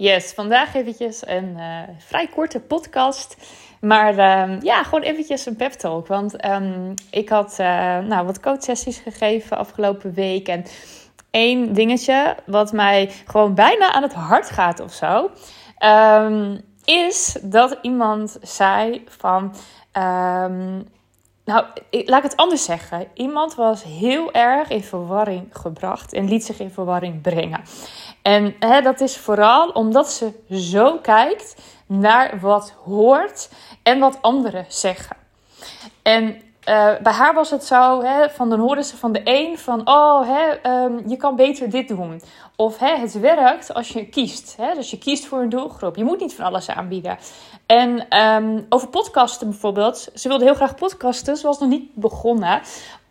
Yes, vandaag eventjes een uh, vrij korte podcast. Maar uh, ja, gewoon eventjes een pep talk. Want um, ik had uh, nou, wat coachsessies gegeven afgelopen week. En één dingetje wat mij gewoon bijna aan het hart gaat of zo. Um, is dat iemand zei van... nou, laat ik het anders zeggen. Iemand was heel erg in verwarring gebracht en liet zich in verwarring brengen. En hè, dat is vooral omdat ze zo kijkt naar wat hoort en wat anderen zeggen. En uh, bij haar was het zo, hè, van dan hoorden ze van de een van, oh, hè, um, je kan beter dit doen. Of hè, het werkt als je kiest. Hè, dus je kiest voor een doelgroep. Je moet niet van alles aanbieden. En um, over podcasten bijvoorbeeld. Ze wilde heel graag podcasten. Ze was nog niet begonnen.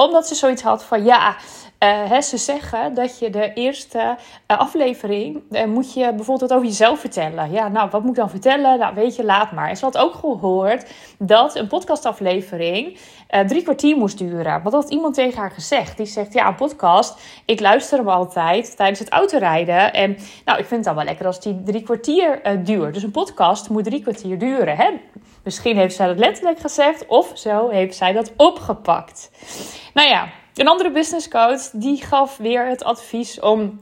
Omdat ze zoiets had van, ja, uh, hè, ze zeggen dat je de eerste uh, aflevering uh, moet je bijvoorbeeld over jezelf vertellen. Ja, nou, wat moet ik dan vertellen? Nou, weet je, laat maar. En ze had ook gehoord dat een podcastaflevering drie kwartier moest duren. Wat had iemand tegen haar gezegd? Die zegt, ja, een podcast, ik luister hem altijd tijdens het autorijden. En nou, ik vind het dan wel lekker als die drie kwartier duurt. Dus een podcast moet drie kwartier duren, hè? Misschien heeft zij dat letterlijk gezegd of zo heeft zij dat opgepakt. Nou ja, een andere business coach die gaf weer het advies om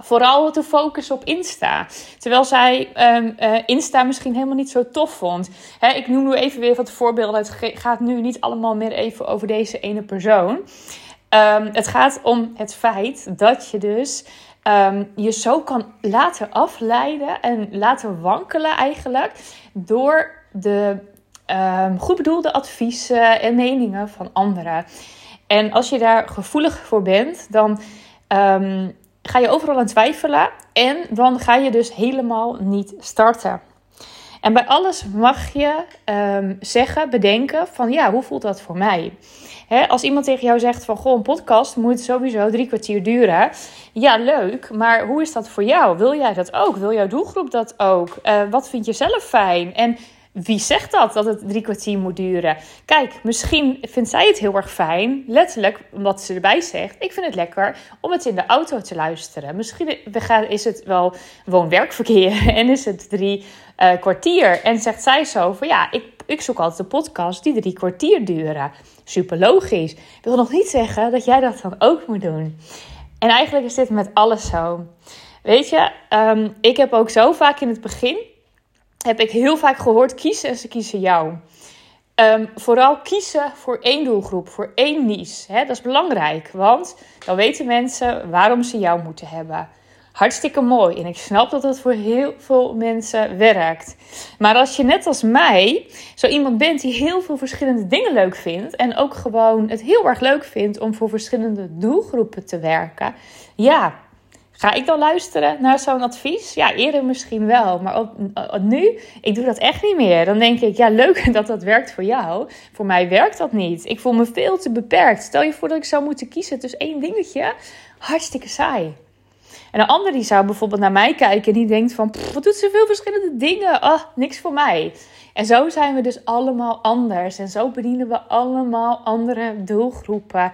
vooral te focussen op Insta. Terwijl zij um, uh, Insta misschien helemaal niet zo tof vond. Ik noem nu even weer wat voorbeelden. Het gaat nu niet allemaal meer even over deze ene persoon. Um, het gaat om het feit dat je dus um, je zo kan laten afleiden en laten wankelen eigenlijk door de goed bedoelde adviezen en meningen van anderen. En als je daar gevoelig voor bent, dan um, ga je overal aan twijfelen en dan ga je dus helemaal niet starten. En bij alles mag je um, zeggen, bedenken van ja, hoe voelt dat voor mij? Als iemand tegen jou zegt van goh, een podcast moet sowieso drie kwartier duren. Ja, leuk, maar hoe is dat voor jou? Wil jij dat ook? Wil jouw doelgroep dat ook? Uh, wat vind je zelf fijn? En wie zegt dat, dat het drie kwartier moet duren? Kijk, misschien vindt zij het heel erg fijn, letterlijk wat ze erbij zegt. Ik vind het lekker om het in de auto te luisteren. Misschien is het wel woon-werkverkeer en is het drie uh, kwartier. En zegt zij zo van ja, ik, ik zoek altijd een podcast die drie kwartier duren. Super logisch. Wil nog niet zeggen dat jij dat dan ook moet doen. En eigenlijk is dit met alles zo. Weet je, um, ik heb ook zo vaak in het begin heb ik heel vaak gehoord: kiezen en ze kiezen jou. Um, vooral kiezen voor één doelgroep, voor één niche. Hè? Dat is belangrijk, want dan weten mensen waarom ze jou moeten hebben. Hartstikke mooi. En ik snap dat dat voor heel veel mensen werkt. Maar als je net als mij zo iemand bent die heel veel verschillende dingen leuk vindt. En ook gewoon het heel erg leuk vindt om voor verschillende doelgroepen te werken. Ja, Ga ik dan luisteren naar zo'n advies? Ja, eerder misschien wel. Maar op, nu, ik doe dat echt niet meer. Dan denk ik, ja, leuk dat dat werkt voor jou. Voor mij werkt dat niet. Ik voel me veel te beperkt. Stel je voor dat ik zou moeten kiezen tussen één dingetje. Hartstikke saai. En een ander die zou bijvoorbeeld naar mij kijken en die denkt van, wat doet ze veel verschillende dingen? Ah, oh, niks voor mij. En zo zijn we dus allemaal anders. En zo bedienen we allemaal andere doelgroepen.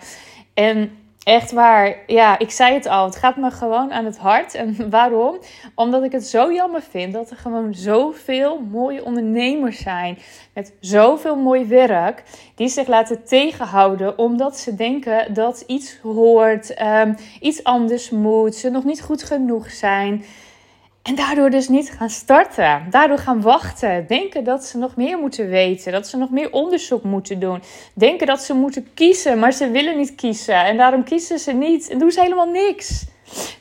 En Echt waar. Ja, ik zei het al. Het gaat me gewoon aan het hart. En waarom? Omdat ik het zo jammer vind dat er gewoon zoveel mooie ondernemers zijn. Met zoveel mooi werk. Die zich laten tegenhouden omdat ze denken dat iets hoort. Um, iets anders moet. Ze nog niet goed genoeg zijn. En daardoor dus niet gaan starten. Daardoor gaan wachten. Denken dat ze nog meer moeten weten. Dat ze nog meer onderzoek moeten doen. Denken dat ze moeten kiezen, maar ze willen niet kiezen. En daarom kiezen ze niet. En doen ze helemaal niks.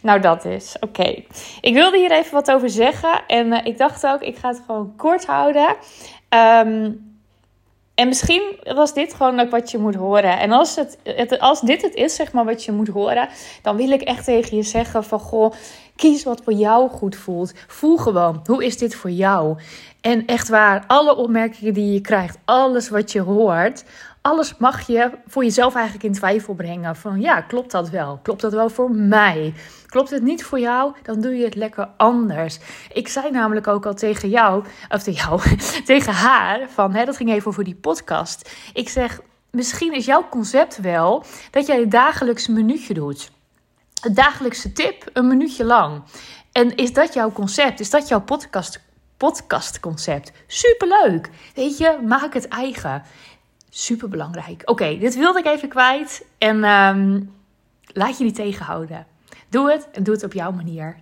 Nou, dat is. Oké. Ik wilde hier even wat over zeggen. En uh, ik dacht ook, ik ga het gewoon kort houden. Um, en misschien was dit gewoon ook wat je moet horen. En als, het, als dit het is, zeg maar, wat je moet horen, dan wil ik echt tegen je zeggen van, goh, kies wat voor jou goed voelt. Voel gewoon, hoe is dit voor jou? En echt waar, alle opmerkingen die je krijgt, alles wat je hoort, alles mag je voor jezelf eigenlijk in twijfel brengen. Van ja, klopt dat wel? Klopt dat wel voor mij? Klopt het niet voor jou? Dan doe je het lekker anders. Ik zei namelijk ook al tegen jou, of tegen jou, tegen haar, van hè, dat ging even over die podcast. Ik zeg, misschien is jouw concept wel dat jij het dagelijks minuutje doet. Het dagelijkse tip, een minuutje lang. En is dat jouw concept? Is dat jouw podcast, podcastconcept? Superleuk. Weet je, maak het eigen. Super belangrijk. Oké, dit wilde ik even kwijt. En um, laat je niet tegenhouden. Doe het en doe het op jouw manier.